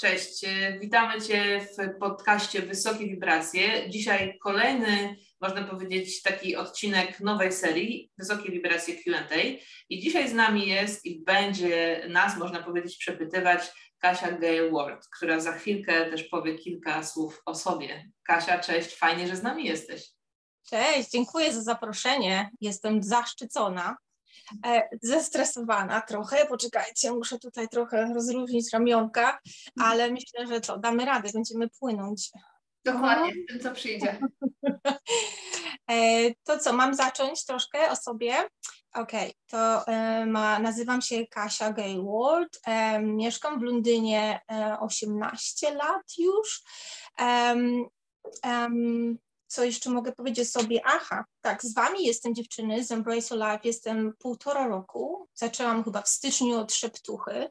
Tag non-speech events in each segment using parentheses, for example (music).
Cześć, e, witamy Cię w podcaście Wysokie Wibracje. Dzisiaj kolejny, można powiedzieć, taki odcinek nowej serii Wysokie Wibracje QA. I dzisiaj z nami jest i będzie nas, można powiedzieć, przepytywać Kasia Gale Ward, która za chwilkę też powie kilka słów o sobie. Kasia, cześć, fajnie, że z nami jesteś. Cześć, dziękuję za zaproszenie. Jestem zaszczycona. E, zestresowana trochę. Poczekajcie, muszę tutaj trochę rozluźnić ramionka, ale myślę, że to damy radę, będziemy płynąć. Dokładnie, tym co przyjdzie. (laughs) E, to co, mam zacząć troszkę o sobie? Okej, okay, to e, ma, nazywam się Kasia Gayward, mieszkam w Londynie 18 lat już. Um, co jeszcze mogę powiedzieć sobie? Aha, tak, z Wami jestem dziewczyny z Embrace Life, jestem półtora roku. Zaczęłam chyba w styczniu od szeptuchy.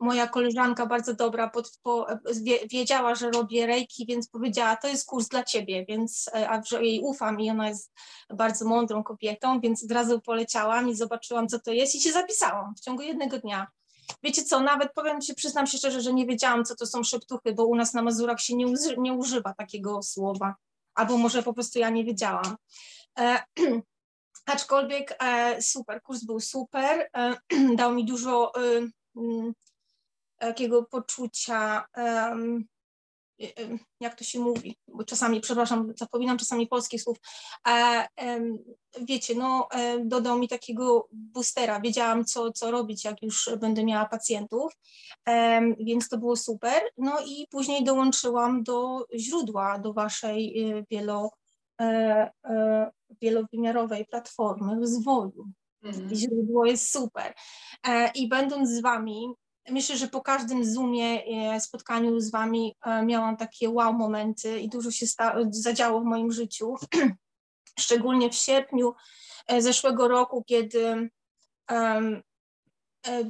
Moja koleżanka bardzo dobra pod, po, wiedziała, że robię rejki, więc powiedziała, to jest kurs dla Ciebie, więc e, a że jej ufam i ona jest bardzo mądrą kobietą, więc od razu poleciałam i zobaczyłam, co to jest i się zapisałam w ciągu jednego dnia. Wiecie co, nawet powiem się, przyznam się szczerze, że nie wiedziałam, co to są szeptuchy, bo u nas na Mazurach się nie, nie używa takiego słowa albo może po prostu ja nie wiedziałam. E, (clears throat) aczkolwiek e, super, kurs był super, e, (clears throat) dał mi dużo e, mm, takiego poczucia, jak to się mówi, bo czasami, przepraszam, zapominam czasami polskich słów, wiecie, no dodał mi takiego boostera, wiedziałam co, co robić, jak już będę miała pacjentów, więc to było super, no i później dołączyłam do źródła, do waszej y, wielo, e, e, wielowymiarowej platformy rozwoju. Mhm. Źródło jest super. E, I będąc z wami, myślę, że po każdym Zoomie, e, spotkaniu z Wami e, miałam takie wow momenty i dużo się zadziało w moim życiu. (clears throat) Szczególnie w sierpniu e, zeszłego roku, kiedy um,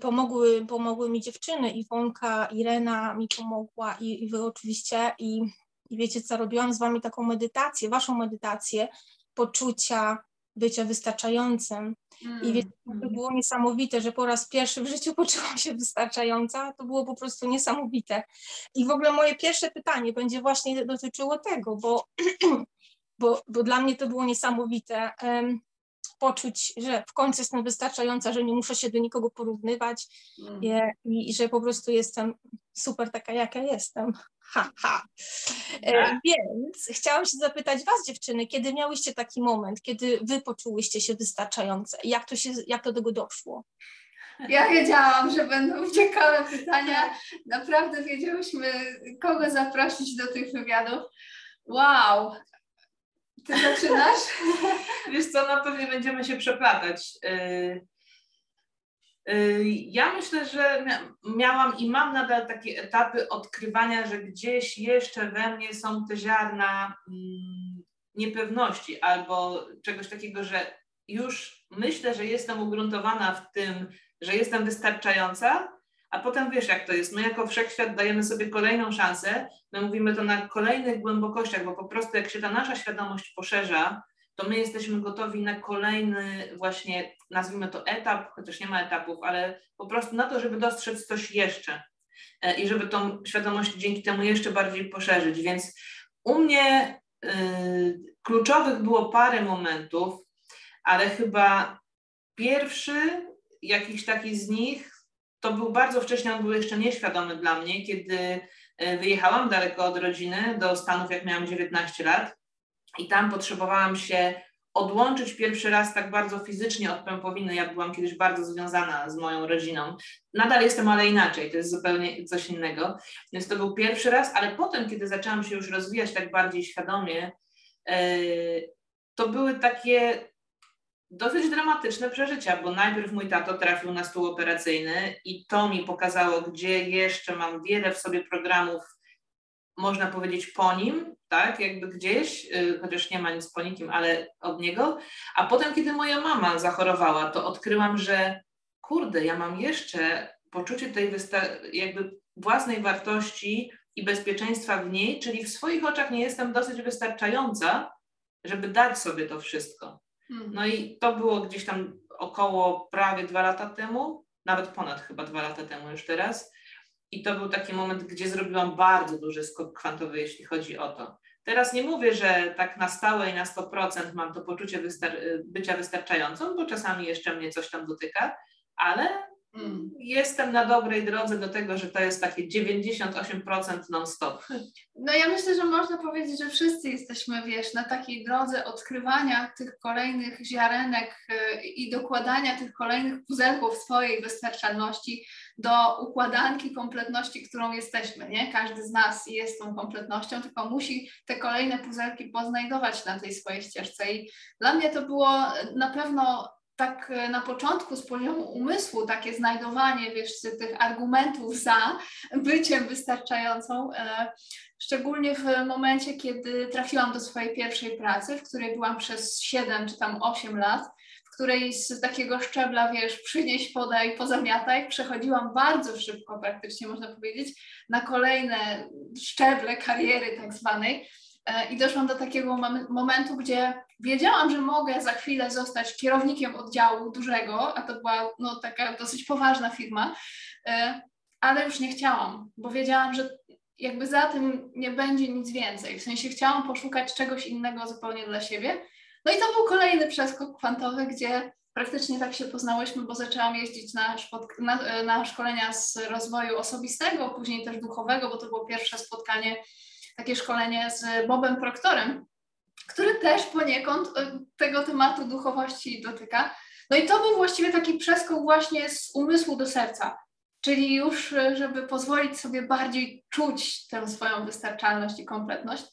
pomogły, pomogły mi dziewczyny, Iwonka, Irena mi pomogła i, i Wy oczywiście i, i wiecie co, robiłam z Wami taką medytację, Waszą medytację poczucia bycia wystarczającym. Mm. I wiecie, to mm. było niesamowite, że po raz pierwszy w życiu (laughs) poczułam się wystarczająca. To było po prostu niesamowite. I w ogóle moje pierwsze pytanie będzie właśnie dotyczyło tego, bo, (clears throat) bo, bo dla mnie to było niesamowite. Poczuć, że w końcu jestem wystarczająca, że nie muszę się do nikogo porównywać mm. i, i, że po prostu jestem super taka, jaka jestem. (laughs) Ha, ha. E, tak. więc chciałam się zapytać Was, dziewczyny, kiedy miałyście taki moment, kiedy Wy poczułyście się wystarczające? Jak to, się, jak to do tego doszło? Ja wiedziałam, że będą ciekawe pytania. Naprawdę wiedziałyśmy, kogo zaprosić do tych wywiadów. Wow, ty zaczynasz? (laughs) Wiesz co, no pewnie będziemy się przeplatać. Y, y, ja myślę, że miałam i mam nadal takie etapy odkrywania, że gdzieś jeszcze we mnie są te ziarna mm, niepewności albo czegoś takiego, że już myślę, że jestem ugruntowana w tym, że jestem wystarczająca, a potem wiesz, jak to jest. My jako wszechświat dajemy sobie kolejną szansę, my mówimy to na kolejnych głębokościach, bo po prostu jak się ta nasza świadomość poszerza, to my jesteśmy gotowi na kolejny właśnie, nazwijmy to etap, chociaż nie ma etapów, ale po prostu na to, żeby dostrzec coś jeszcze e, i żeby tą świadomość dzięki temu jeszcze bardziej poszerzyć. Więc u mnie y, kluczowych było parę momentów, ale chyba pierwszy jakiś taki z nich to był bardzo wcześnie, on był jeszcze nieświadomy dla mnie, kiedy e, wyjechałam daleko od rodziny do Stanów, jak miałam 19 lat i tam potrzebowałam się odłączyć pierwszy raz tak bardzo fizycznie od pępowiny. Ja byłam kiedyś bardzo związana z moją rodziną. Nadal jestem, ale inaczej, to jest zupełnie coś innego. Więc to był pierwszy raz, ale potem, kiedy zaczęłam się już rozwijać tak bardziej świadomie, e, to były takie dosyć dramatyczne przeżycia, bo najpierw mój tato trafił na stół operacyjny i to mi pokazało, gdzie jeszcze mam wiele w sobie programów, można powiedzieć po nim, tak, jakby gdzieś, y, chociaż nie ma nic po nikim, ale od niego. A potem, kiedy moja mama zachorowała, to odkryłam, że kurde, ja mam jeszcze poczucie tej jakby własnej wartości i bezpieczeństwa w niej, czyli w swoich oczach nie jestem dosyć wystarczająca, żeby dać sobie to wszystko. Hmm. No i to było gdzieś tam około prawie dwa lata temu, nawet ponad chyba dwa lata temu już teraz. i to był taki moment, gdzie zrobiłam bardzo duży skok kwantowy, jeśli chodzi o to. Teraz nie mówię, że tak na stałe i na 100% mam to poczucie wystar bycia wystarczającą, bo czasami jeszcze mnie coś tam dotyka, ale. Jestem na dobrej drodze do tego, że to jest takie 98% non-stop. No ja myślę, że można powiedzieć, że wszyscy jesteśmy, wiesz, na takiej drodze odkrywania tych kolejnych ziarenek y, i dokładania tych kolejnych puzelków swojej wystarczalności do układanki kompletności, którą jesteśmy, nie? Każdy z nas jest tą kompletnością, tylko musi te kolejne puzelki poznajdować na tej swojej ścieżce i dla mnie to było na pewno tak e, na początku z poziomu umysłu takie znajdowanie, wiesz, tych argumentów za byciem wystarczającą, e, szczególnie w momencie, kiedy trafiłam do swojej pierwszej pracy, w której byłam przez 7 czy tam 8 lat, w której z takiego szczebla, wiesz, przynieś, podaj, pozamiataj, przechodziłam bardzo szybko, praktycznie można powiedzieć, na kolejne szczeble kariery tak zwanej, E, I doszłam do takiego momentu, gdzie wiedziałam, że mogę za chwilę zostać kierownikiem oddziału dużego, a to była no, taka dosyć poważna firma, e, ale już nie chciałam, bo wiedziałam, że jakby za tym nie będzie nic więcej. W sensie chciałam poszukać czegoś innego zupełnie dla siebie. No i to był kolejny przeskok kwantowy, gdzie praktycznie tak się poznałyśmy, bo zaczęłam jeździć na, na, na szkolenia z rozwoju osobistego, później też duchowego, bo to było pierwsze spotkanie takie szkolenie z Bobem Proktorem, który też poniekąd e, tego tematu duchowości dotyka. No i to był właściwie taki przeskok właśnie z umysłu do serca, czyli już, e, żeby pozwolić sobie bardziej czuć tę swoją wystarczalność i kompletność.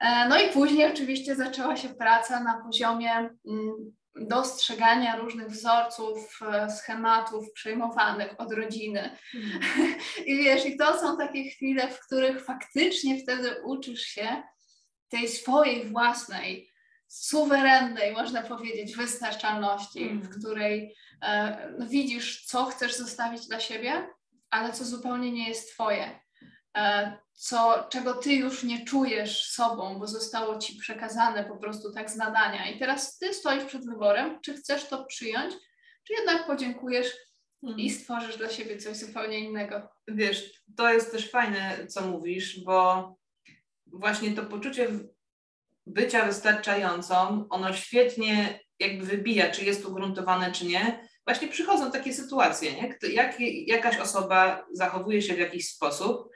E, no i później oczywiście zaczęła się praca na poziomie mm, dostrzegania różnych wzorców, e, schematów przejmowanych od rodziny. Mm. (laughs) I wiesz, i to są takie chwile, w których faktycznie wtedy uczysz się tej swojej własnej, suwerennej, można powiedzieć, wystarczalności, mm. w której e, no, widzisz, co chcesz zostawić dla siebie, ale co zupełnie nie jest Twoje. E, co, czego ty już nie czujesz sobą, bo zostało ci przekazane po prostu tak z nadania. I teraz ty stoisz przed wyborem, czy chcesz to przyjąć, czy jednak podziękujesz i mhm. stworzysz dla siebie coś zupełnie innego. Wiesz, to jest też fajne, co mówisz, bo właśnie to poczucie bycia wystarczającą, ono świetnie jakby wybija, czy jest ugruntowane, czy nie. Właśnie przychodzą takie sytuacje, nie? Jak, jakaś osoba zachowuje się w jakiś sposób,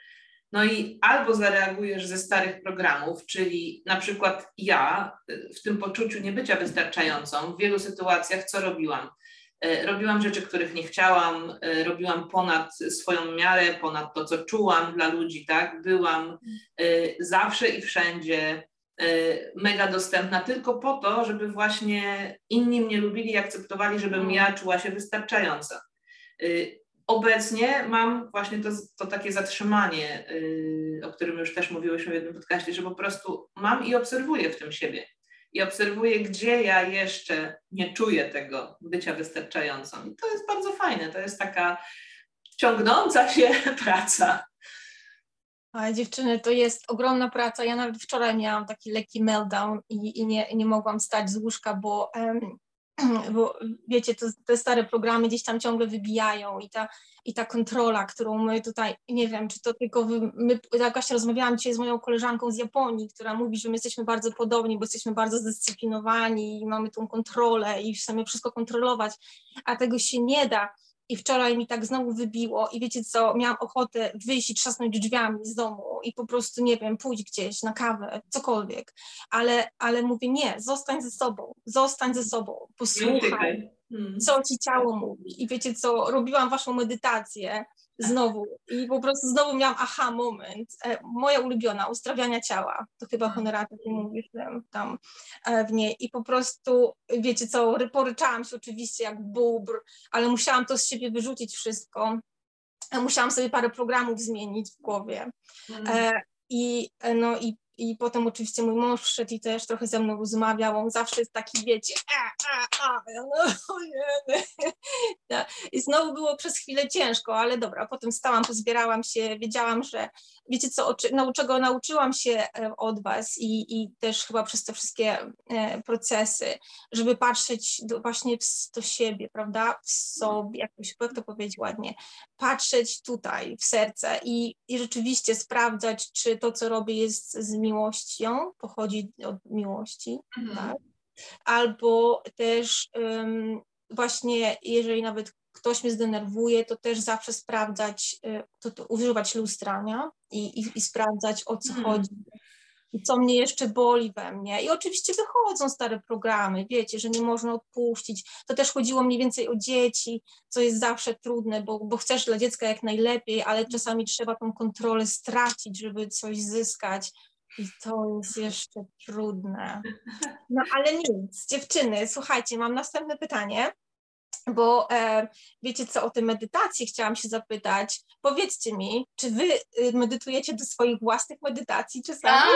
no i albo zareagujesz ze starych programów, czyli na przykład ja y, w tym poczuciu niebycia wystarczającą, w wielu sytuacjach co robiłam? Y, robiłam rzeczy, których nie chciałam, y, robiłam ponad swoją miarę, ponad to, co czułam dla ludzi, tak? Byłam zawsze i wszędzie mega dostępna tylko po to, żeby właśnie inni mnie lubili i akceptowali, żebym mm. ja czuła się wystarczająca obecnie mam właśnie to, to takie zatrzymanie, o którym już też mówiłyśmy w jednym podcaście, że po prostu mam i obserwuję w tym siebie. I obserwuję, gdzie ja jeszcze nie czuję tego bycia wystarczającą. I to jest bardzo fajne. To jest taka ciągnąca się (laughs) praca. A dziewczyny, to jest ogromna praca. Ja nawet wczoraj miałam taki lekki meltdown i, i nie, nie mogłam stać z łóżka, bo (clears throat) bo wiecie, to, te stare programy gdzieś tam ciągle wybijają i ta, i ta kontrola, którą my tutaj, nie wiem, czy to tylko wy, my, jak właśnie rozmawiałam dzisiaj z moją koleżanką z Japonii, która mówi, że my jesteśmy bardzo podobni, bo jesteśmy bardzo zdyscyplinowani i mamy tą kontrolę i chcemy wszystko kontrolować, a tego się nie da i wczoraj mi tak znowu wybiło i wiecie co, miałam ochotę wyjść i trzasnąć drzwiami z domu i po prostu, nie wiem, pójść gdzieś na kawę, cokolwiek, ale, ale mówię nie, zostań ze sobą, zostań ze sobą, posłuchaj, hmm. co ci ciało mówi. I wiecie co, robiłam waszą medytację znowu. I po prostu znowu miałam aha moment, e, moja ulubiona, ustrawiania ciała, to chyba mhm. Honorata ty mówisz tam e, w niej. I po prostu, wiecie co, poryczałam się oczywiście jak bubr, ale musiałam to z siebie wyrzucić wszystko, e, musiałam sobie parę programów zmienić w głowie. Mm. i, no, i, i potem oczywiście mój mąż przyszedł i też trochę ze mną rozmawiał, on zawsze jest taki, wiecie, a, a, a, no, nie. I znowu było przez chwilę ciężko, ale dobra, potem stałam, pozbierałam się, wiedziałam, że wiecie co, no, czego nauczyłam się e, od was i, i też chyba przez te wszystkie e, procesy, żeby patrzeć do, właśnie w, do siebie, prawda, w sobie, jakoś, jak to powiedzieć ładnie, patrzeć tutaj w serce i, i rzeczywiście sprawdzać, czy to, co robię jest z miłością, pochodzi od miłości, mhm. tak? Albo też um, właśnie, jeżeli nawet ktoś mnie zdenerwuje, to też zawsze sprawdzać, y, to, to używać lustrania i, i, i, sprawdzać, o co hmm. chodzi, i co mnie jeszcze boli we mnie. I oczywiście wychodzą stare programy, wiecie, że nie można odpuścić. To też chodziło mniej więcej o dzieci, co jest zawsze trudne, bo, bo chcesz dla dziecka jak najlepiej, ale czasami trzeba tą kontrolę stracić, żeby coś zyskać. I to jest jeszcze trudne. No ale nic, dziewczyny, słuchajcie, mam następne pytanie bo e, wiecie co, o tej medytacji chciałam się zapytać. Powiedzcie mi, czy wy y, medytujecie do swoich własnych medytacji czasami?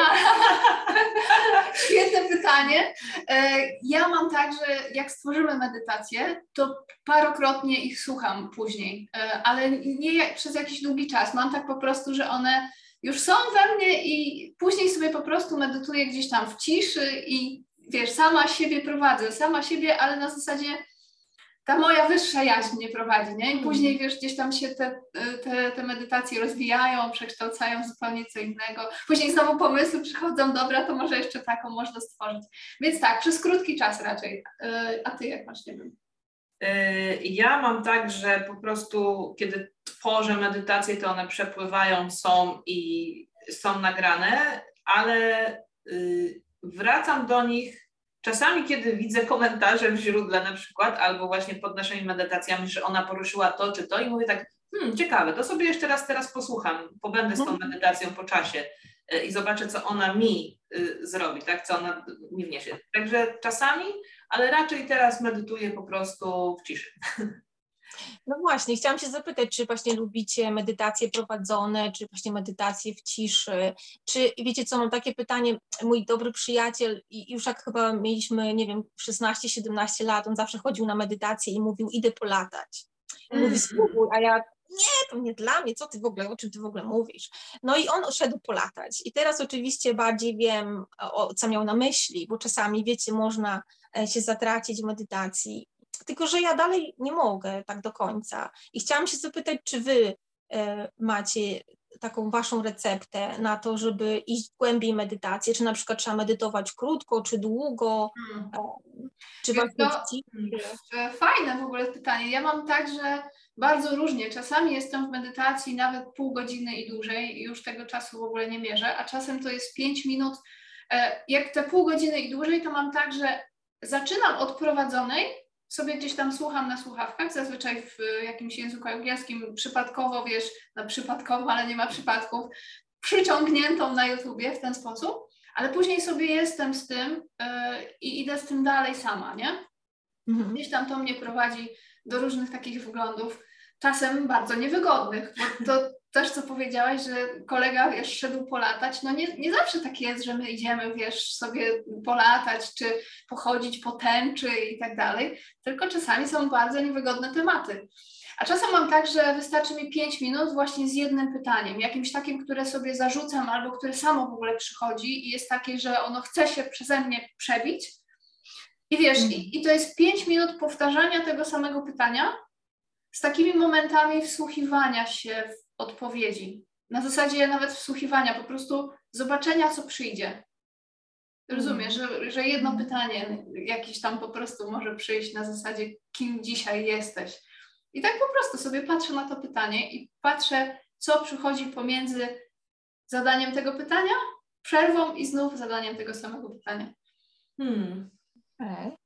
(laughs) Świetne pytanie. E, ja mam tak, że jak stworzymy medytację, to parokrotnie ich słucham później, e, ale nie przez jakiś długi czas. Mam tak po prostu, że one już są we mnie i później sobie po prostu medytuję gdzieś tam w ciszy i wiesz, sama siebie prowadzę, sama siebie, ale na zasadzie ta moja wyższa jaźń mnie prowadzi, nie? I mhm. później, wiesz, gdzieś tam się te, te, te medytacje rozwijają, przekształcają zupełnie co innego. Później znowu pomysły przychodzą, dobra, to może jeszcze taką można stworzyć. Więc tak, przez krótki czas raczej. E, a ty jak masz, nie wiem? E, ja mam tak, że po prostu kiedy tworzę medytacje, to one przepływają, są i są nagrane, ale y, wracam do nich Czasami, kiedy widzę komentarze w źródle na przykład, albo właśnie pod naszymi medytacjami, że ona poruszyła to czy to i mówię tak, hmm, ciekawe, to sobie jeszcze raz teraz posłucham, pobędę z tą mhm. medytacją po czasie e, i zobaczę, co ona mi y, zrobi, tak, co ona mi wniesie. Także czasami, ale raczej teraz medytuję po prostu w ciszy. (laughs) No właśnie, chciałam się zapytać, czy właśnie lubicie medytacje prowadzone, czy właśnie medytacje w ciszy, czy wiecie co, mam takie pytanie, mój dobry przyjaciel, i już jak chyba mieliśmy, nie wiem, 16-17 lat, on zawsze chodził na medytację i mówił, idę polatać. Mm. Mówi, spróbuj, a ja, nie, to nie dla mnie, co ty w ogóle, o czym ty w ogóle mówisz? No i on szedł polatać. I teraz oczywiście bardziej wiem, o, co miał na myśli, bo czasami, wiecie, można e, się zatracić w medytacji tylko że ja dalej nie mogę tak do końca. I chciałam się zapytać, czy wy e, macie taką waszą receptę na to, żeby iść głębiej medytację, czy na przykład trzeba medytować krótko, czy długo, hmm. E, czy was to, e, Fajne w ogóle pytanie. Ja mam tak, że bardzo różnie. Czasami jestem w medytacji nawet pół godziny i dłużej już tego czasu w ogóle nie mierzę, a czasem to jest pięć minut. Jak te pół godziny i dłużej, to mam tak, że zaczynam od prowadzonej, sobie gdzieś tam słucham na słuchawkach, zazwyczaj w jakimś języku angielskim, przypadkowo, wiesz, no przypadkowo, ale nie ma przypadków, przyciągniętą na YouTubie w ten sposób, ale później sobie jestem z tym yy, i idę z tym dalej sama, nie? Mhm. Gdzieś tam to mnie prowadzi do różnych takich wglądów, czasem bardzo niewygodnych, bo to też co powiedziałaś, że kolega, wiesz, szedł polatać, no nie, nie zawsze tak jest, że my idziemy, wiesz, sobie polatać, czy pochodzić po tęczy i tak dalej, tylko czasami są bardzo niewygodne tematy. A czasem mam tak, że wystarczy mi 5 minut właśnie z jednym pytaniem, jakimś takim, które sobie zarzucam albo które samo w ogóle przychodzi i jest takie, że ono chce się przeze mnie przebić. I wiesz, mm. i, i to jest 5 minut powtarzania tego samego pytania z takimi momentami wsłuchiwania się w odpowiedzi. Na zasadzie nawet wsłuchiwania, po prostu zobaczenia, co przyjdzie. Rozumiesz, że, że jedno mhm. pytanie jakieś tam po prostu może przyjść na zasadzie, kim dzisiaj jesteś. I tak po prostu sobie patrzę na to pytanie i patrzę, co przychodzi pomiędzy zadaniem tego pytania, przerwą i znów zadaniem tego samego pytania. Hmm. Okay.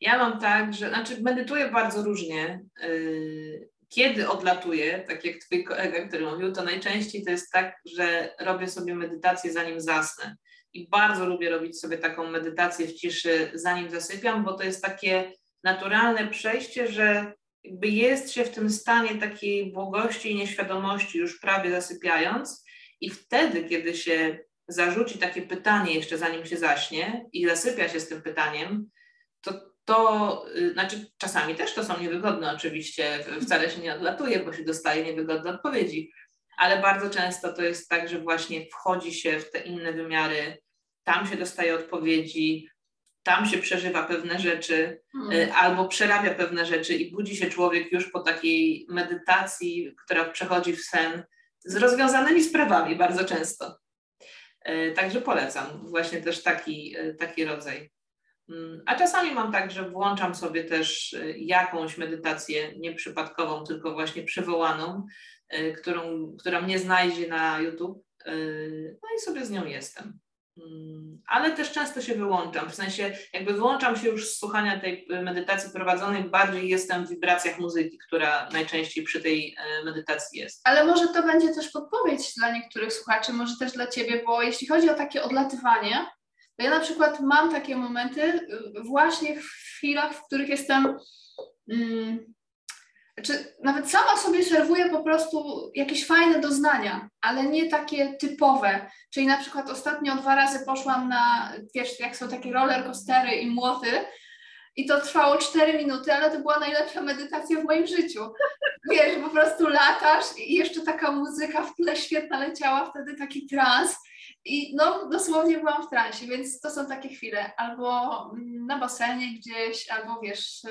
Ja mam tak, że, znaczy medytuję bardzo różnie. Yy, kiedy odlatuję, tak jak twój kolega, który mówił, to najczęściej to jest tak, że robię sobie medytację zanim zasnę. I bardzo lubię robić sobie taką medytację w ciszy, zanim zasypiam, bo to jest takie naturalne przejście, że jakby jest się w tym stanie takiej błogości i nieświadomości, już prawie zasypiając, i wtedy, kiedy się zarzuci takie pytanie jeszcze zanim się zaśnie i zasypia się z tym pytaniem, to to y, znaczy czasami też to są niewygodne oczywiście, wcale się nie odlatuje, bo się dostaje niewygodne odpowiedzi, ale bardzo często to jest tak, że właśnie wchodzi się w te inne wymiary, tam się dostaje odpowiedzi, tam się przeżywa pewne rzeczy hmm. albo przerabia pewne rzeczy i budzi się człowiek już po takiej medytacji, która przechodzi w sen z rozwiązanymi sprawami bardzo często. Y, także polecam właśnie też taki, taki rodzaj. Mm, a czasami mam tak, że włączam sobie też jakąś medytację nieprzypadkową, tylko właśnie przywołaną, którą, która mnie znajdzie na YouTube. No i sobie z nią jestem. Mm, ale też często się wyłączam, w sensie jakby wyłączam się już z słuchania tej medytacji prowadzonej, bardziej jestem w wibracjach muzyki, która najczęściej przy tej medytacji jest. Ale może to będzie też podpowiedź dla niektórych słuchaczy, może też dla Ciebie, bo jeśli chodzi o takie odlatywanie, ja na przykład mam takie momenty y, właśnie w chwilach, w których jestem mm, znaczy, nawet sama sobie serwuję po prostu jakieś fajne doznania, ale nie takie typowe. Czyli na przykład ostatnio dwa razy poszłam na, wiesz, jak są takie roller coastery i młoty, i to trwało 4 minuty, ale to była najlepsza medytacja w moim życiu. Wiesz, po prostu latasz i jeszcze taka muzyka w tle świetna leciała, wtedy taki trans. I no, dosłownie byłam w transie, więc to są takie chwile. Albo na basenie gdzieś, albo wiesz,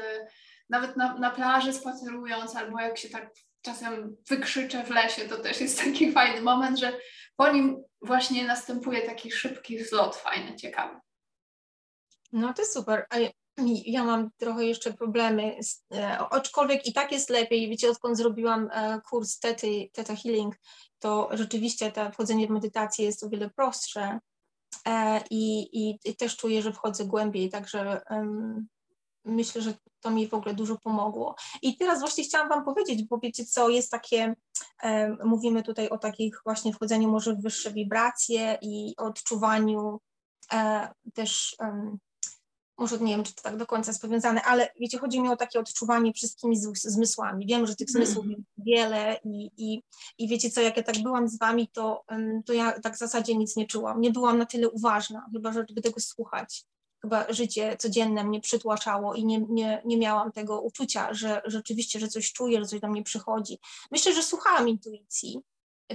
nawet na, na plaży spacerując, albo jak się tak czasem wykrzyczę w lesie, to też jest taki (laughs) fajny moment, że po nim właśnie następuje taki szybki wzlot, fajny, ciekawy. No to super. A ja mam trochę jeszcze problemy, z, e, aczkolwiek i tak jest lepiej. Wiecie, odkąd zrobiłam e, kurs Tety, Teta Healing, to rzeczywiście to wchodzenie w medytację jest o wiele prostsze e, i, i, i też czuję, że wchodzę głębiej, także um, myślę, że to mi w ogóle dużo pomogło. I teraz właśnie chciałam Wam powiedzieć, bo wiecie co, jest takie, mówimy tutaj o takich właśnie wchodzeniu może w wyższe wibracje i odczuwaniu też może nie wiem, czy to tak do końca jest powiązane, ale wiecie, chodzi mi o takie odczuwanie wszystkimi zmysłami. Wiem, że tych mhm. zmysłów jest wiele i, i, i wiecie co, jak ja tak byłam z wami, to, to ja tak w zasadzie nic nie czułam. Nie byłam na tyle uważna, chyba żeby tego słuchać. Chyba życie codzienne mnie przytłaczało i nie, nie, nie miałam tego uczucia, że rzeczywiście, że coś czuję, że coś do mnie przychodzi. Myślę, że słuchałam intuicji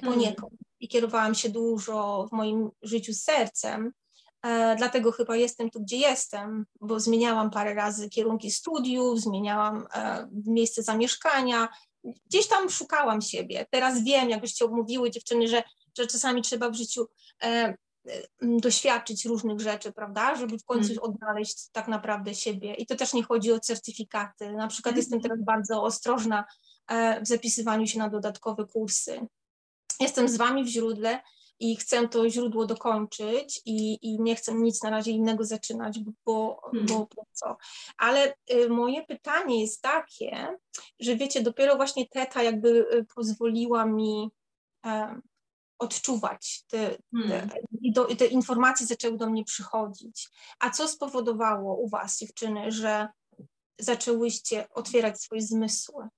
poniekąd mm. i kierowałam się dużo w moim życiu sercem, dlatego chyba jestem tu, gdzie jestem, bo zmieniałam parę razy kierunki studiów, zmieniałam e, miejsce zamieszkania, gdzieś tam szukałam siebie. Teraz wiem, jak byście mówiły dziewczyny, że, że czasami trzeba w życiu e, doświadczyć różnych rzeczy, prawda, żeby w końcu mm. odnaleźć tak naprawdę siebie. I to też nie chodzi o certyfikaty. Na przykład mm. jestem teraz bardzo ostrożna w zapisywaniu się na dodatkowe kursy. Jestem z Wami w źródle, i chcę to źródło dokończyć i, i nie chcę nic na razie innego zaczynać, bo, hmm. bo po co. Ale y, moje pytanie jest takie, że wiecie, dopiero właśnie teta jakby y, pozwoliła mi odczuwać te, hmm. te, i do, te informacje zaczęły do mnie przychodzić. A co spowodowało u Was, dziewczyny, że zaczęłyście otwierać swoje zmysły?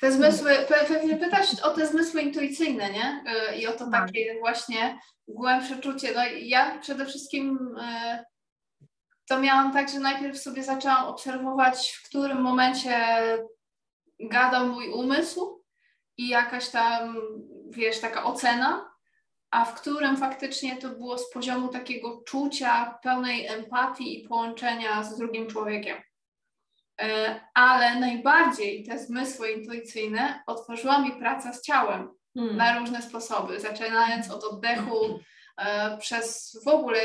Te zmysły, pewnie pytasz o te zmysły intuicyjne, nie? Y, I o to tak. takie właśnie głębsze czucie. No ja przede wszystkim y, to miałam tak, że najpierw sobie zaczęłam obserwować, w którym momencie gadał mój umysł i jakaś tam, wiesz, taka ocena, a w którym faktycznie to było z poziomu takiego czucia, pełnej empatii i połączenia z drugim człowiekiem. E, ale najbardziej te zmysły intuicyjne otworzyła mi praca z ciałem hmm. na różne sposoby, zaczynając od oddechu, e, przez w ogóle,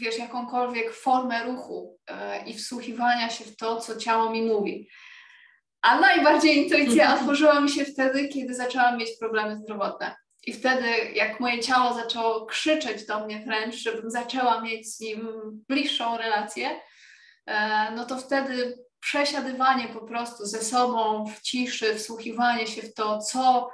wiesz, jakąkolwiek formę ruchu e, i wsłuchiwania się w to, co ciało mi mówi. A najbardziej intuicja (laughs) otworzyła mi się wtedy, kiedy zaczęłam mieć problemy zdrowotne. I wtedy, jak moje ciało zaczęło krzyczeć do mnie wręcz, żebym zaczęła mieć z nim bliższą relację, no to wtedy przesiadywanie po prostu ze sobą w ciszy, wsłuchiwanie się w to, co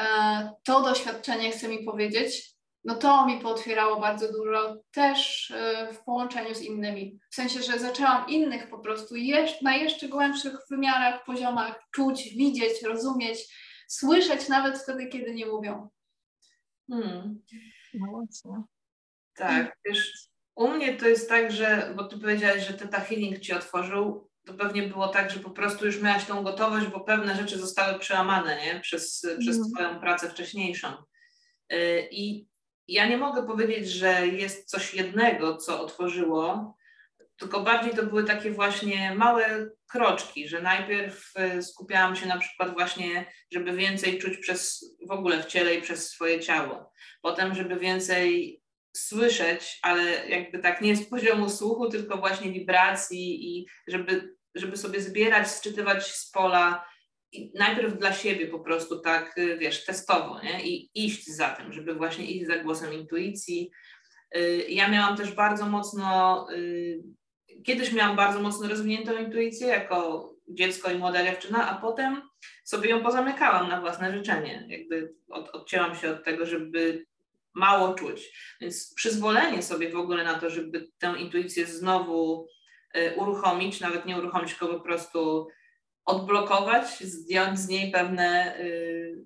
e, to doświadczenie chce mi powiedzieć, no to mi pootwierało bardzo dużo też e, w połączeniu z innymi. W sensie, że zaczęłam innych po prostu na jeszcze głębszych wymiarach, poziomach czuć, widzieć, rozumieć, słyszeć nawet wtedy, kiedy nie mówią. Hmm. No. Tak, wiesz, u mnie to jest tak, że, bo ty powiedziałaś, że Teta Healing ci otworzył, to pewnie było tak, że po prostu już miałaś tą gotowość, bo pewne rzeczy zostały przełamane, nie? Przez, mm. przez twoją pracę wcześniejszą. Y, I ja nie mogę powiedzieć, że jest coś jednego, co otworzyło, tylko bardziej to były takie właśnie małe kroczki, że najpierw y, skupiałam się na przykład właśnie, żeby więcej czuć przez w ogóle w ciele i przez swoje ciało. Potem, żeby więcej słyszeć, ale jakby tak nie z poziomu słuchu, tylko właśnie wibracji i żeby, żeby sobie zbierać, sczytywać z pola i najpierw dla siebie po prostu tak, y, wiesz, testowo, nie? I iść za tym, żeby właśnie iść za głosem intuicji. Y, ja miałam też bardzo mocno, y, kiedyś miałam bardzo mocno rozwiniętą intuicję jako dziecko i młoda dziewczyna, a potem sobie ją pozamykałam na własne życzenie. Jakby od, odcięłam się od tego, żeby mało czuć. Więc przyzwolenie sobie w ogóle na to, żeby tę intuicję znowu uruchomić, nawet nie uruchomić, tylko po prostu odblokować, zdjąć z niej pewne y,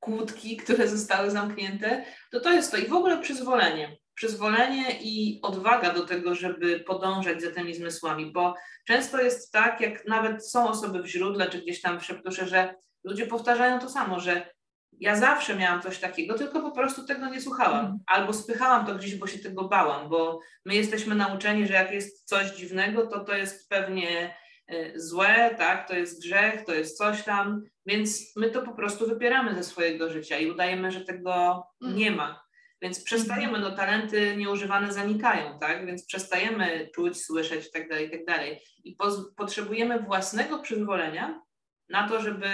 kłódki, które zostały zamknięte, to to jest to. I w ogóle przyzwolenie. Przyzwolenie i odwaga do tego, żeby podążać za tymi zmysłami, bo często jest tak, jak nawet są osoby w źródle, czy gdzieś tam w szeptusze, że ludzie powtarzają to samo, że ja zawsze miałam coś takiego, tylko po prostu tego nie słuchałam. Mm. Albo spychałam to gdzieś, bo się tego bałam, bo my jesteśmy nauczeni, że jak jest coś dziwnego, to to jest pewnie e, złe, tak, to jest grzech, to jest coś tam, więc my to po prostu wypieramy ze swojego życia i udajemy, że tego mm. nie ma. Więc przestajemy, no talenty nieużywane zanikają, tak, więc przestajemy czuć, słyszeć i tak dalej, i tak dalej. I potrzebujemy własnego przyzwolenia na to, żeby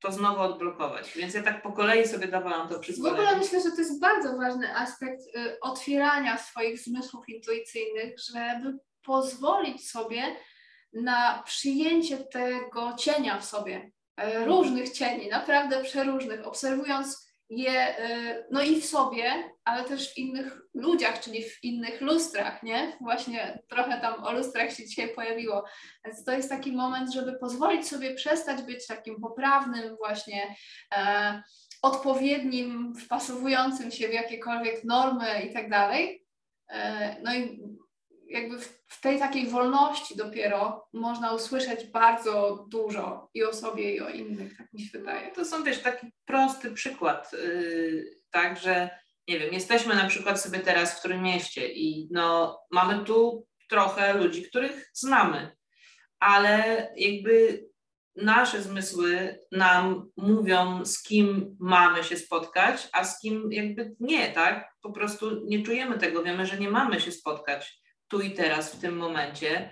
to znowu odblokować. Więc ja tak po kolei sobie dawałam to przyzwolenie. W ogóle myślę, że to jest bardzo ważny aspekt y, otwierania swoich zmysłów intuicyjnych, żeby pozwolić sobie na przyjęcie tego cienia w sobie, y, różnych cieni, naprawdę przeróżnych, obserwując je y, no i w sobie, ale też w innych ludziach, czyli w innych lustrach, nie? Właśnie trochę tam o lustrach się dzisiaj pojawiło. Więc to jest taki moment, żeby pozwolić sobie przestać być takim poprawnym, właśnie e, odpowiednim, wpasowującym się w jakiekolwiek normy i tak dalej. E, no i jakby w, w, tej takiej wolności dopiero można usłyszeć bardzo dużo i o sobie, i o innych, tak mi się wydaje. To są, wiesz, taki prosty przykład, yy, tak, że nie wiem, jesteśmy na przykład sobie teraz w którym mieście i no, mamy tu trochę ludzi, których znamy, ale jakby nasze zmysły nam mówią, z kim mamy się spotkać, a z kim jakby nie, tak? Po prostu nie czujemy tego, wiemy, że nie mamy się spotkać tu i teraz, w tym momencie.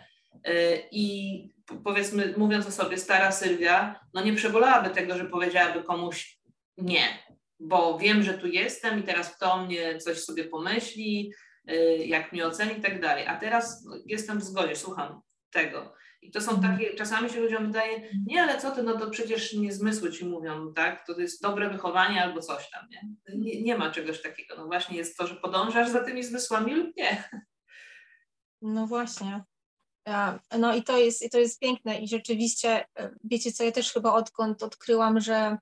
Y, I powiedzmy, mówiąc o sobie, stara Sylwia, no nie przebolałaby tego, że powiedziałaby komuś nie, bo wiem, że tu jestem i teraz kto o mnie coś sobie pomyśli, y, jak mnie oceni i tak dalej. A teraz no, jestem w zgodzie, słucham tego. I to są takie, czasami się ludziom wydaje, nie, ale co ty, no to przecież nie zmysły ci mówią, tak? To jest dobre wychowanie albo coś tam, nie? Nie, nie ma czegoś takiego. No właśnie jest to, że podążasz za tymi zmysłami lub nie. No właśnie. No i to jest, i to jest piękne i rzeczywiście, e, wiecie co, ja też chyba odkąd odkryłam, że,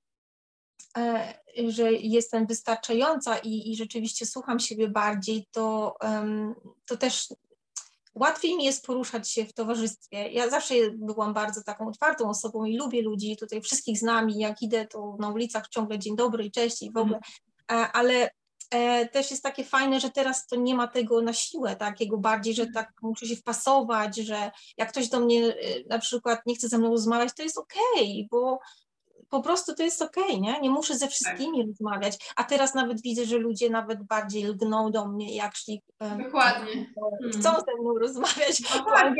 e, że jestem wystarczająca i, i rzeczywiście słucham siebie bardziej, to, to też łatwiej mi jest poruszać się w towarzystwie. Ja zawsze byłam bardzo taką otwartą osobą i lubię ludzi, tutaj wszystkich z nami, jak idę, to na ulicach ciągle dzień dobry i cześć i w ogóle, mhm. ale e, też jest takie fajne, że teraz to nie ma tego na siłę takiego bardziej, że tak muszę się wpasować, że jak ktoś do mnie e, na przykład nie chce ze mną rozmawiać, to jest okej, okay, bo po prostu to jest okej, okay, nie? Nie muszę ze wszystkimi tak. rozmawiać. A teraz nawet widzę, że ludzie nawet bardziej lgną do mnie, jak szli. Dokładnie. Chcą ze mną rozmawiać. No, tak,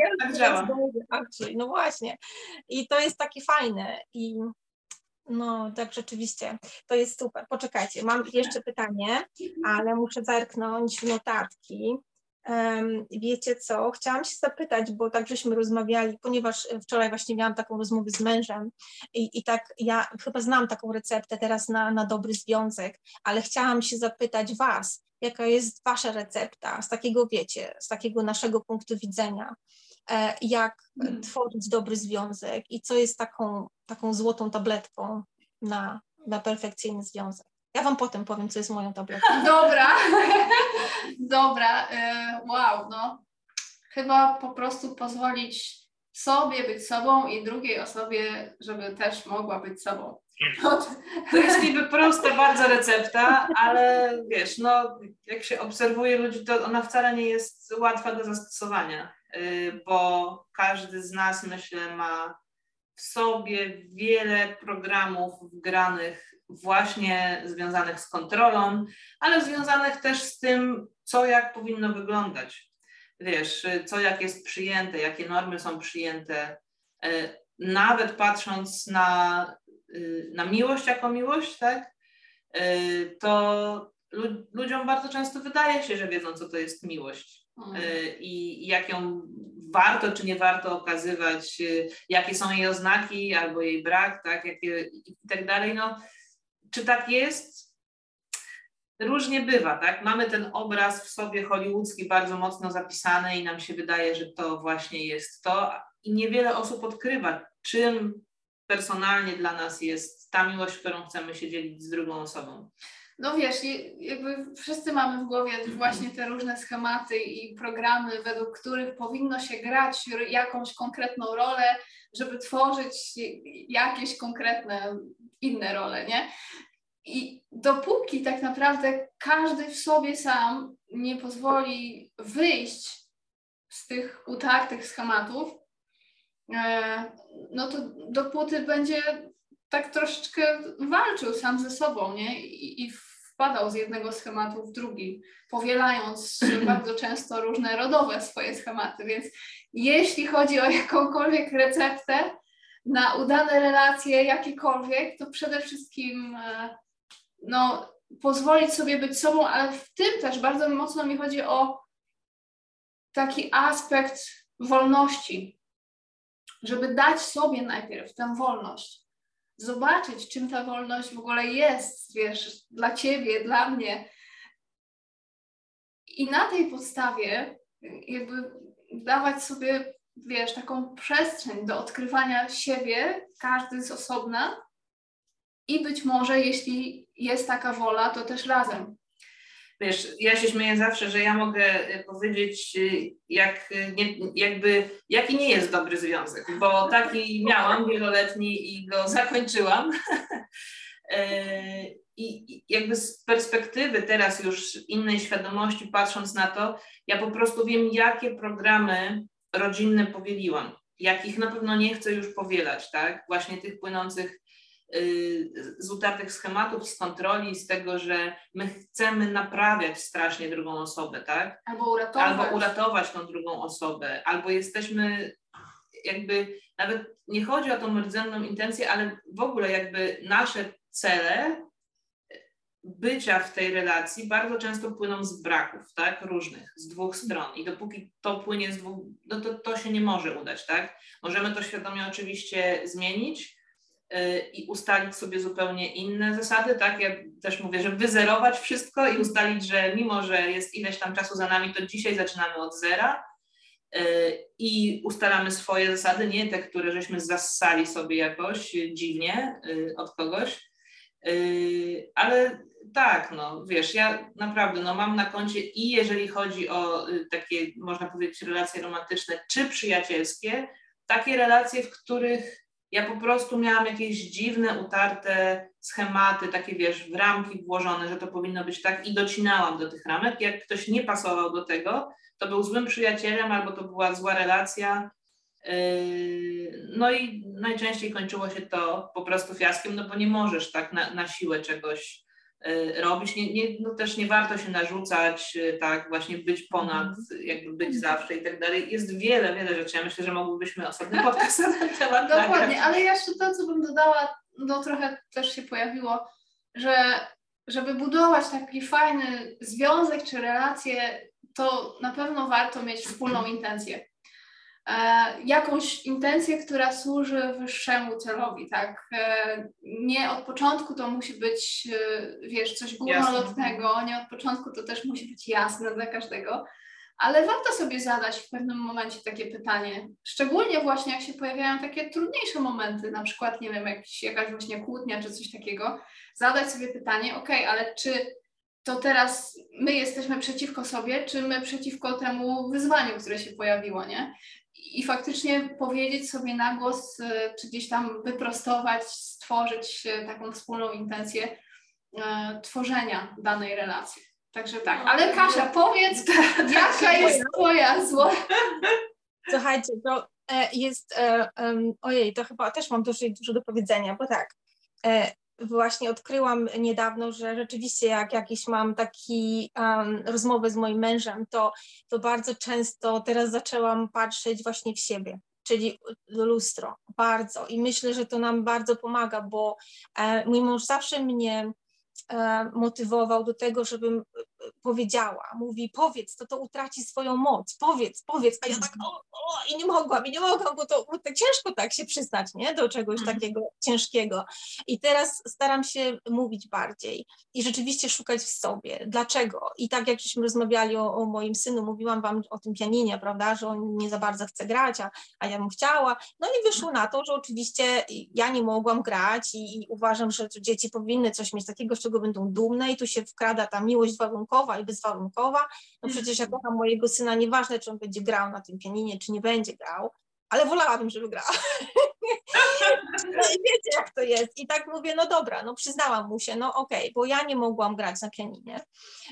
tak No właśnie. I to jest takie fajne. I no, tak rzeczywiście. To jest super. Poczekajcie, mam jeszcze pytanie, ale muszę zerknąć w notatki. Um, wiecie co? Chciałam się zapytać, bo tak żeśmy rozmawiali, ponieważ wczoraj właśnie miałam taką rozmowę z mężem i, i tak ja chyba znam taką receptę teraz na, na dobry związek, ale chciałam się zapytać Was, jaka jest Wasza recepta z takiego, wiecie, z takiego naszego punktu widzenia, e, jak hmm. tworzyć dobry związek i co jest taką taką złotą tabletką na, na perfekcyjny związek. Ja Wam potem powiem, co jest moją tabletką. (laughs) Dobra, (laughs) dobra, e, wow, no. Chyba po prostu pozwolić sobie być sobą i drugiej osobie, żeby też mogła być sobą. To jest niby prosta bardzo recepta, ale wiesz, no jak się obserwuje ludzi, to ona wcale nie jest łatwa do zastosowania, bo każdy z nas, myślę, ma w sobie wiele programów wgranych właśnie związanych z kontrolą, ale związanych też z tym, co jak powinno wyglądać. Wiesz, co jak jest przyjęte, jakie normy są przyjęte. Y, nawet patrząc na Y, na miłość jako miłość, tak? Y, to ludziom bardzo często wydaje się, że wiedzą, co to jest miłość y, i jak ją warto czy nie warto okazywać, jakie są jej oznaki albo jej brak, tak, jakie, i tak dalej. No, czy tak jest? Różnie bywa, tak? Mamy ten obraz w sobie hollywoodzki bardzo mocno zapisany i nam się wydaje, że to właśnie jest to i niewiele osób odkrywa, czym personalnie dla nas jest ta miłość, którą chcemy się dzielić z drugą osobą. No wiesz, jakby wszyscy mamy w głowie właśnie te różne schematy i programy, według których powinno się grać jakąś konkretną rolę, żeby tworzyć jakieś konkretne inne role, nie? I dopóki tak naprawdę każdy w sobie sam nie pozwoli wyjść z tych utartych schematów, E, no to dopóty będzie tak troszeczkę walczył sam ze sobą, nie? I, i wpadał z jednego schematu w drugi, powielając (clears throat) bardzo często różne rodowe swoje schematy. Więc jeśli chodzi o jakąkolwiek receptę na udane relacje, jakiekolwiek, to przede wszystkim e, no, pozwolić sobie być sobą, ale w tym też bardzo mocno mi chodzi o taki aspekt wolności, żeby dać sobie najpierw tę wolność, zobaczyć, czym ta wolność w ogóle jest, wiesz, dla ciebie, dla mnie. I na tej podstawie jakby dawać sobie, wiesz, taką przestrzeń do odkrywania siebie, każdy z osobna i być może, jeśli jest taka wola, to też razem wiesz, ja się śmieję zawsze, że ja mogę y, powiedzieć, y, jak, y, nie, jakby, jaki nie jest dobry związek, bo taki miałam wieloletni i go (laughs) zakończyłam. (laughs) E, I jakby z perspektywy teraz już innej świadomości, patrząc na to, ja po prostu wiem, jakie programy rodzinne powieliłam, jakich na pewno nie chcę już powielać, tak? Właśnie tych płynących z utartych schematów, z kontroli, z tego, że my chcemy naprawiać strasznie drugą osobę, tak? Albo uratować. Albo uratować tą drugą osobę, albo jesteśmy jakby, nawet nie chodzi o tą rdzenną intencję, ale w ogóle jakby nasze cele bycia w tej relacji bardzo często płyną z braków, tak, różnych, z dwóch stron i dopóki to płynie z dwóch, no to, to się nie może udać, tak. Możemy to świadomie oczywiście zmienić, Y, i ustalić sobie zupełnie inne zasady, tak? Ja też mówię, że wyzerować wszystko i ustalić, że mimo, że jest ileś tam czasu za nami, to dzisiaj zaczynamy od zera y, i ustalamy swoje zasady, nie te, które żeśmy zassali sobie jakoś dziwnie y, od kogoś, ale tak, no wiesz, ja naprawdę no, mam na koncie i jeżeli chodzi o takie, można powiedzieć, relacje romantyczne czy przyjacielskie, takie relacje, w których ja po prostu miałam jakieś dziwne, utarte schematy, takie wiesz, w ramki włożone, że to powinno być tak i docinałam do tych ramek. Jak ktoś nie pasował do tego, to był złym przyjacielem albo to była zła relacja. Yy, no i najczęściej kończyło się to po prostu fiaskiem, no bo nie możesz tak na, na siłę czegoś robić. Nie, nie, no też nie warto się narzucać, y, tak, właśnie być ponad, mhm. jakby być zawsze i tak dalej. Jest wiele, wiele rzeczy. Ja myślę, że mogłybyśmy osobny podcast na (laughs) ten temat Dokładnie, ale jeszcze to, co bym dodała, no trochę też się pojawiło, że żeby budować taki fajny związek czy relację, to na pewno warto mieć wspólną intencję. E, jakąś intencję, która służy wyższemu celowi, tak? E, nie od początku to musi być, e, wiesz, coś górnolotnego, nie od początku to też musi być jasne dla każdego, ale warto sobie zadać w pewnym momencie takie pytanie, szczególnie właśnie jak się pojawiają takie trudniejsze momenty, na przykład, nie wiem, jakiś, jakaś właśnie kłótnia czy coś takiego, zadać sobie pytanie, ok, ale czy to teraz my jesteśmy przeciwko sobie, czy my przeciwko temu wyzwaniu, które się pojawiło, nie? I faktycznie powiedzieć sobie na głos, e, czy gdzieś tam wyprostować, stworzyć e, taką wspólną intencję e, tworzenia danej relacji. Także tak, no, ale Kasia, powiedz, (laughs) jaka jest Twoja zła? Słuchajcie, to jest, ojej, to chyba też mam dużo, dużo do powiedzenia, bo tak, właśnie odkryłam niedawno, że rzeczywiście jak jakieś mam taki um, rozmowę z moim mężem, to, to bardzo często teraz zaczęłam patrzeć właśnie w siebie, czyli lustro, bardzo. I myślę, że to nam bardzo pomaga, bo e, mój mąż zawsze mnie e, motywował do tego, żebym powiedziała, mówi powiedz, to to utraci swoją moc, powiedz, powiedz, a ja tak o, o i nie mogłam, i nie mogłam, bo to, bo to ciężko tak się przystać, nie, do czegoś mhm. takiego ciężkiego. I teraz staram się mówić bardziej i rzeczywiście szukać w sobie, dlaczego? I tak jak żeśmy rozmawiali o, o moim synu, mówiłam wam o tym pianinie, prawda, że on nie za bardzo chce grać, a, a ja bym chciała, no i wyszło na to, że oczywiście ja nie mogłam grać i, i uważam, że dzieci powinny coś mieć takiego, z czego będą dumne i tu się wkrada ta miłość warunkowa, warunkowa i bezwarunkowa. No przecież ja mhm. kocham mojego syna, nieważne czy on będzie grał na tym pianinie, czy nie będzie grał, ale wolałabym, żeby grał. (laughs) No i wiecie, jak to jest. I tak mówię, no dobra, no przyznałam mu się, no okej, okay, bo ja nie mogłam grać na pianinie,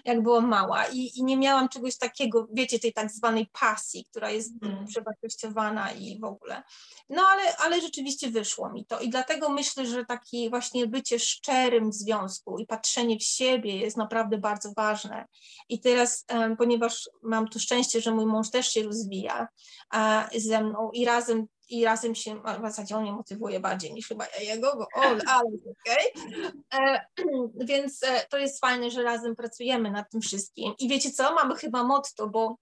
jak byłam mała i, i nie miałam czegoś takiego, wiecie, tej tak zwanej pasji, która jest mm. przewartościowana i w ogóle. No ale, ale rzeczywiście wyszło mi to i dlatego myślę, że takie właśnie bycie szczerym w związku i patrzenie w siebie jest naprawdę bardzo ważne. I teraz, ponieważ mam tu szczęście, że mój mąż też się rozwija a, ze mną i razem i razem się, w zasadzie on mnie motywuje bardziej niż chyba ja jego, bo o, ale okej. Okay. (clears throat) Więc e, to jest fajne, że razem pracujemy nad tym wszystkim. I wiecie co, mamy chyba motto, bo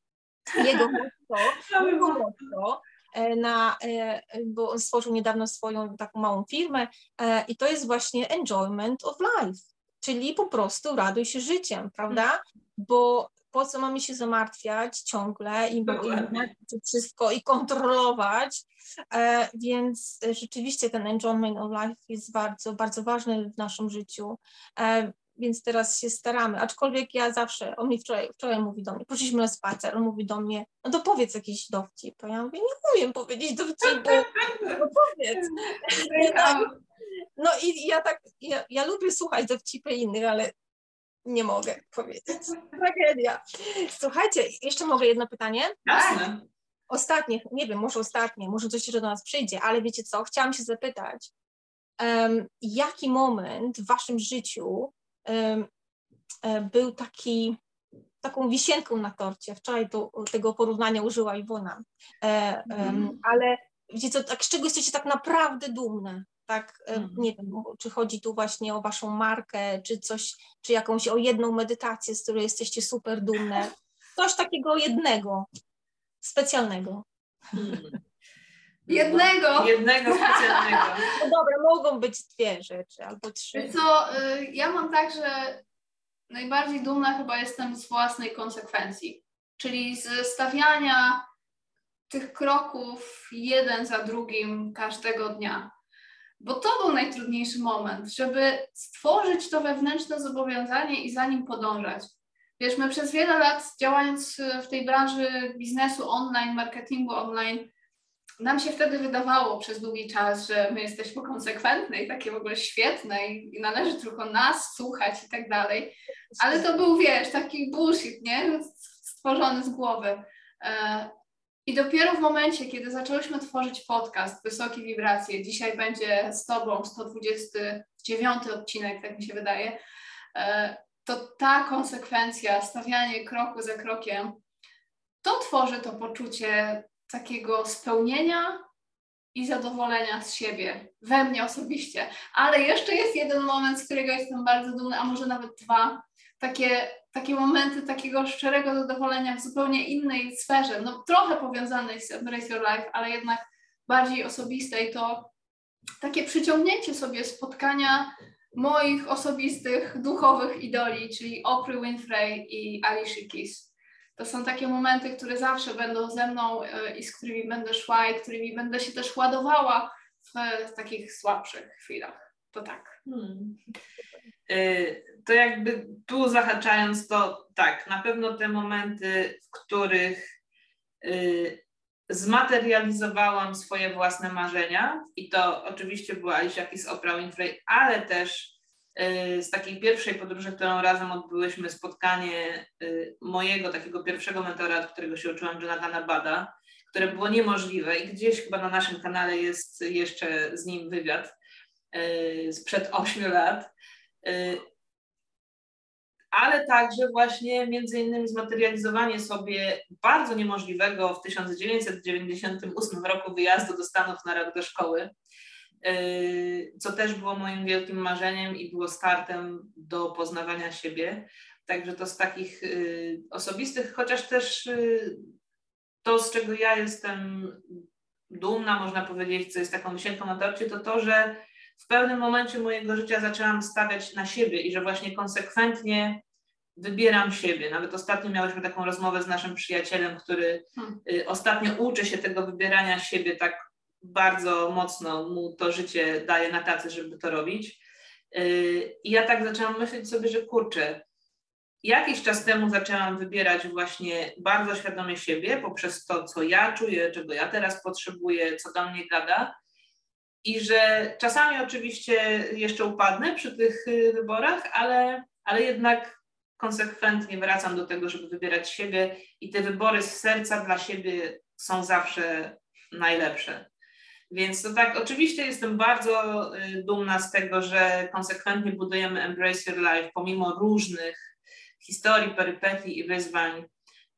jego (laughs) motto, jego motto e, na, e, bo on stworzył niedawno swoją taką małą firmę i to jest właśnie enjoyment of life, czyli po prostu raduj się życiem, prawda? Bo po co mamy się zamartwiać ciągle i, wszystko i kontrolować, e, więc rzeczywiście ten enjoyment of life jest bardzo, bardzo ważny w naszym życiu. E, więc teraz się staramy, aczkolwiek ja zawsze, on mi wczoraj, wczoraj mówi do mnie, poszliśmy na spacer, on mówi do mnie, no to powiedz jakiś dowcip, a ja mówię, nie umiem powiedzieć dowcipu, no powiedz. (laughs) No i ja tak, ja, ja lubię słuchać dowcipy innych, ale nie mogę powiedzieć. Tragedia. Słuchajcie, jeszcze mogę jedno pytanie? Jasne. Ostatnie, nie wiem, może ostatnie, może coś jeszcze do nas przyjdzie, ale wiecie co, chciałam się zapytać, um, jaki moment w waszym życiu um, był taki, taką wisienką na torcie? Wczoraj to, tego porównania użyła Iwona, um, ale wiecie co, tak, z czego jesteście tak naprawdę dumne? Tak, e, mhm. nie wiem, czy chodzi tu właśnie o waszą markę, czy coś, czy jakąś o jedną medytację, z której jesteście super dumne, coś takiego jednego, specjalnego. Hmm. Jednego. Jednego specjalnego. No dobra, mogą być dwie rzeczy albo trzy. Co, y, ja mam tak, że najbardziej dumna chyba jestem z własnej konsekwencji, czyli z stawiania tych kroków jeden za drugim każdego dnia. Bo to był najtrudniejszy moment, żeby stworzyć to wewnętrzne zobowiązanie i za nim podążać. Wiesz, my przez wiele lat działając w tej branży biznesu online, marketingu online, nam się wtedy wydawało przez długi czas, że my jesteśmy konsekwentne i takie w ogóle świetne i, należy tylko nas słuchać i tak dalej. Ale to był, wiesz, taki bullshit, nie? Stworzony z głowy. I dopiero w momencie, kiedy zaczęłyśmy tworzyć podcast Wysokie Wibracje, dzisiaj będzie z Tobą 129 odcinek, tak mi się wydaje, e, to ta konsekwencja, stawianie kroku za krokiem, to tworzy to poczucie takiego spełnienia i zadowolenia z siebie, we mnie osobiście. Ale jeszcze jest jeden moment, z którego jestem bardzo dumna, a może nawet dwa, takie takie momenty takiego szczerego zadowolenia w zupełnie innej sferze, no trochę powiązanej z Embrace Your Life, ale jednak bardziej osobistej, to takie przyciągnięcie sobie spotkania moich osobistych, duchowych idoli, czyli Oprah Winfrey i Alicia Keys. To są takie momenty, które zawsze będą ze mną e, i z którymi będę szła i którymi będę się też ładowała w, w takich słabszych chwilach. To tak. Hmm. To jakby tu zahaczając to tak, na pewno te momenty, w których zmaterializowałam swoje własne marzenia i to oczywiście była Alicia Keys, Oprah Winfrey, ale też y, z takiej pierwszej podróży, którą razem odbyłyśmy, spotkanie y, mojego takiego pierwszego mentora, od którego się uczyłam, Jonathana Bada, które było niemożliwe i gdzieś chyba na naszym kanale jest jeszcze z nim wywiad y, sprzed ośmiu lat ale także właśnie między innymi zmaterializowanie sobie bardzo niemożliwego w 1998 roku wyjazdu do Stanów na rok do szkoły, yy, co też było moim wielkim marzeniem i było startem do poznawania siebie. Także to z takich yy, osobistych, chociaż też yy, to, z czego ja jestem dumna, można powiedzieć, co jest taką wisienką na torcie, to to, że w pewnym momencie mojego życia zaczęłam stawiać na siebie i że właśnie konsekwentnie wybieram siebie. Nawet ostatnio miałyśmy taką rozmowę z naszym przyjacielem, który hmm. Y, ostatnio uczy się tego wybierania siebie tak bardzo mocno, mu to życie daje na tacy, żeby to robić. Y, I ja tak zaczęłam myśleć sobie, że kurczę, jakiś czas temu zaczęłam wybierać właśnie bardzo świadomie siebie poprzez to, co ja czuję, czego ja teraz potrzebuję, co do mnie gada. I że czasami oczywiście jeszcze upadnę przy tych y, wyborach, ale, ale jednak konsekwentnie wracam do tego, żeby wybierać siebie i te wybory z serca dla siebie są zawsze najlepsze. Więc to tak, oczywiście jestem bardzo y, dumna z tego, że konsekwentnie budujemy Embrace Your Life pomimo różnych historii, perypetii i wyzwań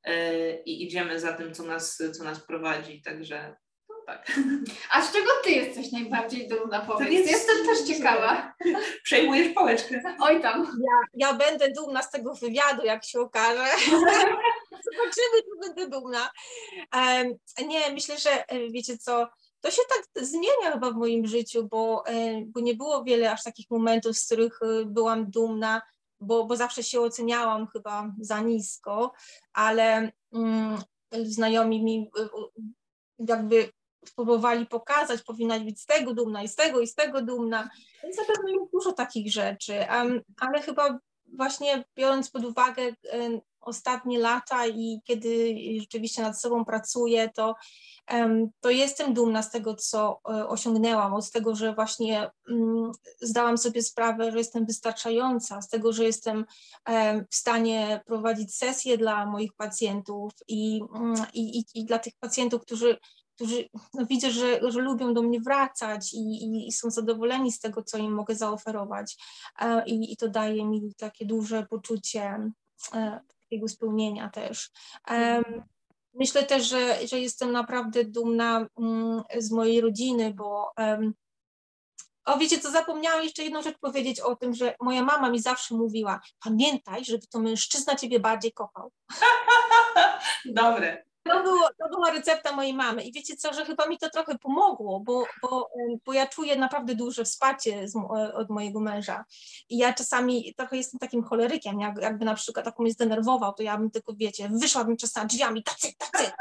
y, i idziemy za tym, co nas, co nas prowadzi. Także tak. A z czego ty jesteś najbardziej dumna, powiedz? Jest... Jestem też ciekawa. (laughs) Przejmujesz pałeczkę. Oj tam. Ja, ja będę dumna z tego wywiadu, jak się okaże. (laughs) Zobaczymy, czy będę dumna. Um, nie, myślę, że e, wiecie co, to się tak zmienia chyba w moim życiu, bo, e, bo nie było wiele aż takich momentów, z których e, byłam dumna, bo, bo zawsze się oceniałam chyba za nisko, ale mm, znajomi mi jakby próbowali pokazać, powinnaś być z tego dumna i z tego i z tego dumna. Więc na pewno jest dużo takich rzeczy, um, ale chyba właśnie biorąc pod uwagę um, ostatnie lata i kiedy rzeczywiście nad sobą pracuję, to, um, to jestem dumna z tego, co e, osiągnęłam, od tego, że właśnie mm, zdałam sobie sprawę, że jestem wystarczająca, z tego, że jestem w stanie prowadzić sesje dla moich pacjentów i, mm, i, i, i dla tych pacjentów, którzy którzy no, widzę, że, że lubią do mnie wracać i, i, i, są zadowoleni z tego, co im mogę zaoferować. E, I, I, to daje mi takie duże poczucie e, takiego spełnienia też. Myślę też, że, że jestem naprawdę dumna mm, z mojej rodziny, bo o, wiecie co, zapomniałam jeszcze jedną rzecz powiedzieć o tym, że moja mama mi zawsze mówiła, pamiętaj, żeby to mężczyzna ciebie bardziej kochał. (laughs) Dobre. To, było, to była recepta mojej mamy. I wiecie co, że chyba mi to trochę pomogło, bo, bo, bo ja czuję naprawdę duże wsparcie z, od mojego męża. I ja czasami trochę jestem takim cholerykiem, jak, jakby na przykład taką mnie zdenerwował, to ja bym tylko, wiecie, wyszłabym czasami drzwiami, tacy, tacy,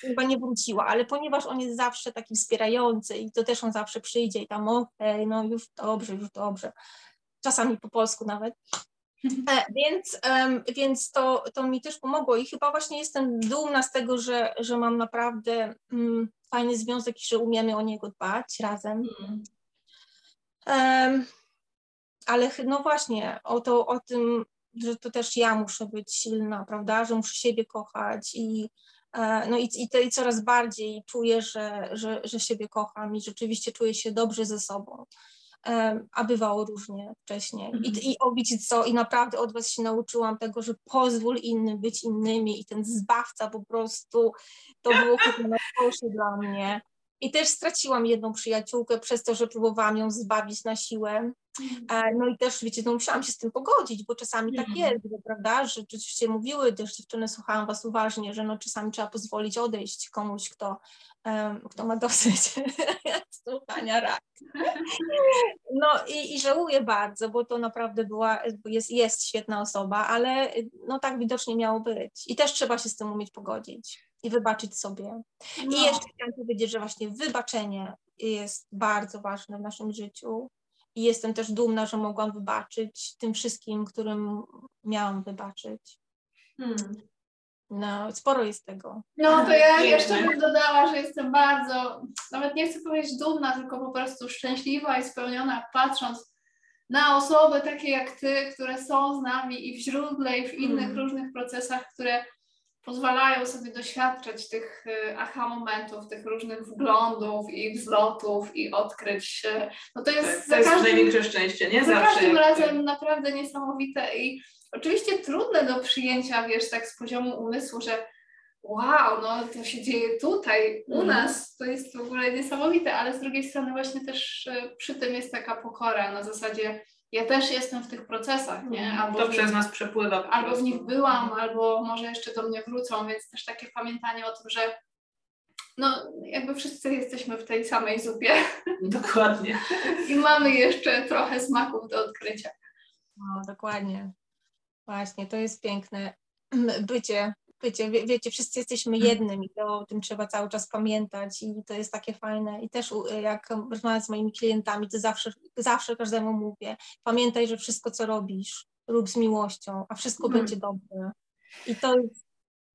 chyba nie wróciła, ale ponieważ on jest zawsze taki wspierający i to też on zawsze przyjdzie i tam, okej, okay, no już dobrze, już dobrze, czasami po polsku nawet, E, więc, więc to, to mi też pomogło i chyba właśnie jestem dumna z tego, że, że mam naprawdę mm, fajny związek i że umiemy o niego dbać razem. Mm. Ale no właśnie, o, to, o tym, że to też ja muszę być silna, prawda, że muszę siebie kochać i, e, no i, i, to, i coraz bardziej czuję, że, że, że siebie kocham i rzeczywiście czuję się dobrze ze sobą a bywało różnie wcześniej. I, mhm. i o, wiecie co, i naprawdę od Was się nauczyłam tego, że pozwól innym być innymi i ten zbawca po prostu, to było chyba najgorsze dla mnie. I też straciłam jedną przyjaciółkę przez to, że próbowałam ją zbawić na siłę. E, no i też, wiecie, no musiałam się z tym pogodzić, bo czasami tak Mhm. jest, prawda, że rzeczywiście mówiły, też dziewczyny, słuchałam was uważnie, że no czasami trzeba pozwolić odejść komuś, kto, em, kto ma dosyć (laughs) słuchania rad. No i, i żałuję bardzo, bo to naprawdę była, jest, jest świetna osoba, ale no tak widocznie miało być. I też trzeba się z tym umieć pogodzić i wybaczyć sobie. No. I jeszcze chciałam powiedzieć, że właśnie wybaczenie jest bardzo ważne w naszym życiu. I jestem też dumna, że mogłam wybaczyć tym wszystkim, którym miałam wybaczyć. Hmm. No, sporo jest tego. No to ja Piękne. jeszcze bym dodała, że jestem bardzo, nawet nie chcę powiedzieć dumna, tylko po prostu szczęśliwa i spełniona, patrząc na osoby takie jak ty, które są z nami i w źródle, i w innych Mm. różnych procesach, które pozwalają sobie doświadczać tych y, aha momentów, tych różnych wglądów i wzlotów i odkryć. y, No to jest za to jest każdym największe szczęście, nie za zawsze. każdym razem naprawdę niesamowite i oczywiście trudne do przyjęcia, wiesz, tak z poziomu umysłu, że wow, no to się dzieje tutaj, u Mhm. nas, to jest w ogóle niesamowite, ale z drugiej strony właśnie też e, przy tym jest taka pokora na zasadzie ja też jestem w tych procesach, nie? Albo To w przez nich, nas przepływa. po albo w nich byłam, albo może jeszcze do mnie wrócą, więc też takie pamiętanie o tym, że no jakby wszyscy jesteśmy w tej samej zupie (laughs) Dokładnie. i mamy jeszcze trochę smaków do odkrycia. No, dokładnie. Właśnie, to jest piękne. (clears throat) Bycie, bycie, wie, wiecie, wszyscy jesteśmy jednym i to o tym trzeba cały czas pamiętać i to jest takie fajne. I też jak rozmawiam z moimi klientami, to zawsze, zawsze każdemu mówię, pamiętaj, że wszystko, co robisz, rób z miłością, a wszystko Mhm. będzie dobrze. I to jest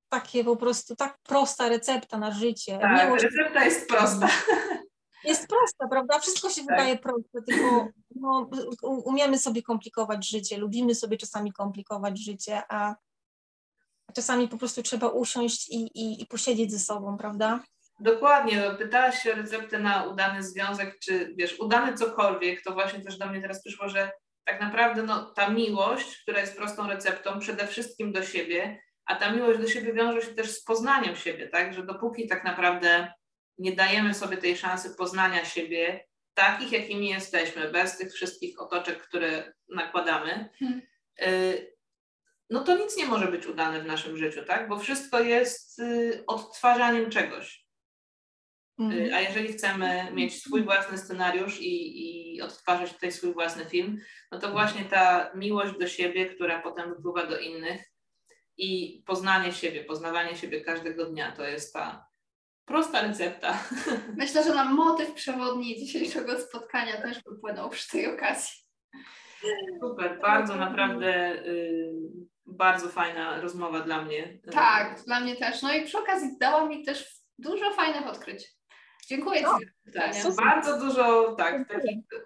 takie po prostu tak prosta recepta na życie. Tak, Miłość recepta jest prosta. (laughs) jest prosta, prawda? Wszystko się Tak. wydaje proste, tylko no, umiemy sobie komplikować życie, lubimy sobie czasami komplikować życie, a czasami po prostu trzeba usiąść i, i, i posiedzieć ze sobą, prawda? Dokładnie, no, pytałaś się o receptę na udany związek, czy wiesz, udany cokolwiek, to właśnie też do mnie teraz przyszło, że tak naprawdę no, ta miłość, która jest prostą receptą, przede wszystkim do siebie, a ta miłość do siebie wiąże się też z poznaniem siebie, tak, że dopóki tak naprawdę nie dajemy sobie tej szansy poznania siebie, takich, jakimi jesteśmy, bez tych wszystkich otoczek, które nakładamy, Hmm. y, no to nic nie może być udane w naszym życiu, tak, bo wszystko jest y, odtwarzaniem czegoś. Mhm. Y, A jeżeli chcemy mieć swój własny scenariusz i, i odtwarzać tutaj swój własny film, no to właśnie ta miłość do siebie, która potem wypływa do innych i poznanie siebie, poznawanie siebie każdego dnia, to jest ta prosta recepta. (laughs) Myślę, że nam motyw przewodni dzisiejszego spotkania też wypłynął przy tej okazji. Super, bardzo naprawdę y, bardzo fajna rozmowa dla mnie. Tak, dla mnie też. No i przy okazji dała mi też dużo fajnych odkryć. Dziękuję No, Ci. za Tak, pytania. bardzo dużo, tak, też,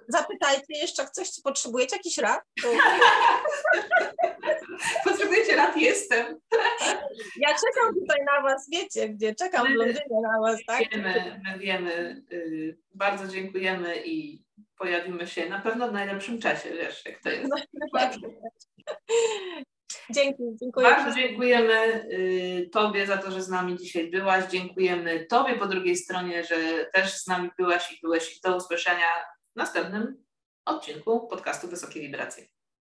Zapytajcie jeszcze coś, czy potrzebujecie jakiś rad? (laughs) To potrzebujecie rad, jestem. ja czekam tutaj na was, wiecie gdzie, czekam w Londynie na was, tak? Wiemy, my wiemy, y, bardzo dziękujemy i pojawimy się na pewno w najlepszym czasie, wiesz, jak to jest. (laughs) Dzięki, dziękuję. Bardzo dziękujemy y, Tobie za to, że z nami dzisiaj byłaś. Dziękujemy Tobie po drugiej stronie, że też z nami byłaś i byłeś. I do usłyszenia w następnym odcinku podcastu Wysokie Wibracje.